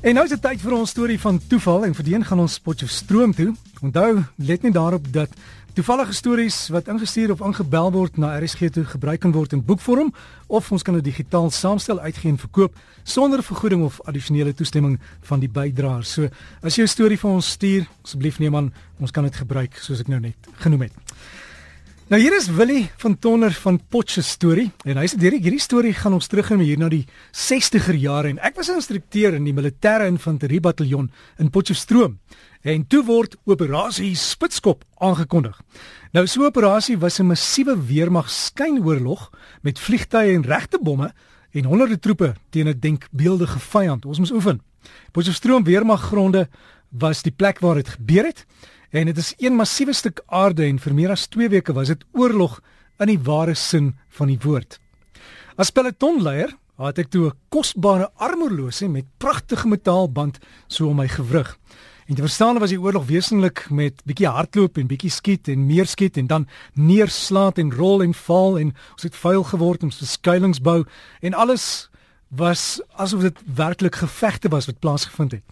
En nou is dit tyd vir ons storie van toeval en verdien gaan ons Potchefstroom toe. Onthou, let net daarop dat toevallige stories wat ingestuur of ingebel word na RSG toe gebruik kan word in boekvorm of ons kan dit digitaal saamstel, uitgee en verkoop sonder vergoeding of addisionele toestemming van die bydraer. So, as jy 'n storie vir ons stuur, asseblief neem aan, ons kan dit gebruik soos ek nou net genoem het. Nou hier is Willie van Tonner van Potche storie en hy sê hierdie storie gaan ons teruggaan hier na die 60er jare en ek was 'n instrukteur in die militêre infanterie bataljon in Potchefstroom en toe word operasie Spitskop aangekondig. Nou so 'n operasie was 'n massiewe weermag skynoorlog met vliegtye en regte bomme en honderde troepe teen 'n denkbeeldige vyand. Ons moes oefen. Potchefstroom weermaggronde was die plek waar dit gebeur het en dit is een massiewe stuk aarde en vir meer as 2 weke was dit oorlog in die ware sin van die woord. As pelotonleier het ek toe 'n kosbare armoerlose met pragtige metaalband so om my gewrig. En te verstaan was die oorlog wesentlik met bietjie hardloop en bietjie skiet en meer skiet en dan neerslaat en rol en val en ons het vuil geword om skuilings bou en alles was asof dit werklik gevegte was wat plaasgevind het.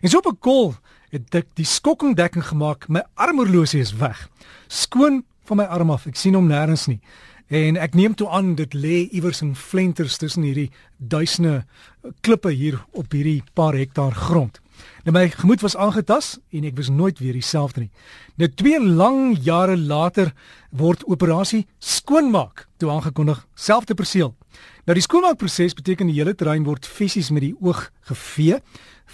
En so op 'n kol het ek die skokkingdekking gemaak. My armoerlosie is weg. Skoon van my arm af. Ek sien hom nêrens nie. En ek neem toe aan dit lê iewers in flenters tussen hierdie duisende klippe hier op hierdie paar hektaar grond. Nou my gemoed was aangetas en ek was nooit weer dieselfde nie. Nou twee lang jare later word operasie skoonmaak toe aangekondig, selfde perseel. Nou die skoonmaakproses beteken die hele terrein word fisies met die oog gevee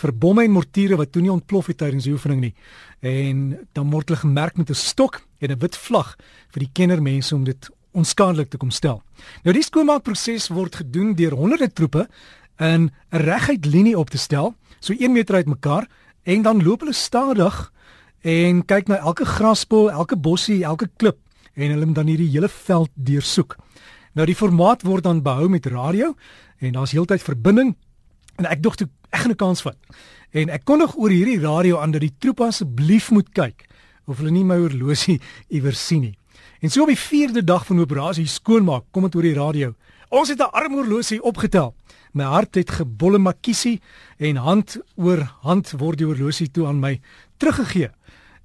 vir bomme en mortiere wat toe nie ontplof het tydens die oefening nie. En dan word hulle gemerk met 'n stok en 'n wit vlag vir die kennermense om dit onskadelik te kom stel. Nou die skoonmaakproses word gedoen deur honderde troepe in 'n reguit linie op te stel, so 1 meter uit mekaar en dan loop hulle stadig en kyk na elke grasbol, elke bossie, elke klip en hulle moet dan hierdie hele veld deursoek. Nou die formaat word dan behou met radio en daar's heeltyd verbinding en ek dink ek gaan 'n kans vat. En ek kondig oor hierdie radio aan dat die troep asseblief moet kyk of hulle nie my horlosie iewers sien nie. En so op die 4de dag van operasie skoonmaak, kom dit oor die radio. Ons het 'n armoerlosie opgetel. My hart het gebolle makiesie en hand oor hand word die horlosie toe aan my teruggegee.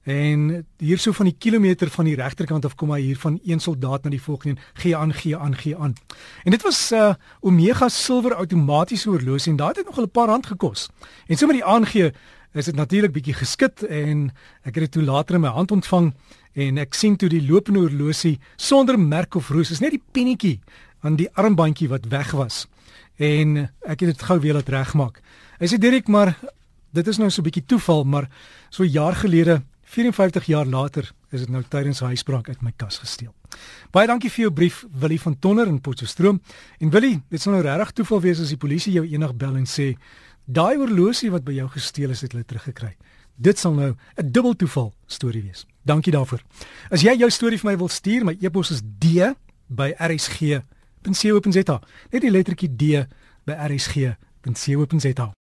En hier so van die kilometer van die regterkant af kom hy hier van een soldaat na die volgende gee aan gee aan gee aan. En dit was 'n uh, Omega silwer outomatiese horlosie en daai het nog 'n paar rand gekos. En so met die aangee is dit natuurlik bietjie geskit en ek het dit toe later in my hand ontvang en ek sien toe die lopende horlosie sonder merk of roes is net die pinnetjie aan die armbandjie wat weg was. En ek het dit gou weer laat regmaak. Hy sê Dirk maar dit is nou so 'n bietjie toeval maar so jaar gelede 54 jaar later is dit nou tydens huisbraak uit my kas gesteel. Baie dankie vir jou brief Willie van Tonner in Potchefstroom. En Willie, dit sal nou regtig toeval wees as die polisie jou eendag bel en sê daai horlosie wat by jou gesteel is, het hulle teruggekry. Dit sal nou 'n dubbel toeval storie wees. Dankie daarvoor. As jy jou storie vir my wil stuur, my e-pos is d@rsg.co.za. Net die lettertjie d by rsg.co.za.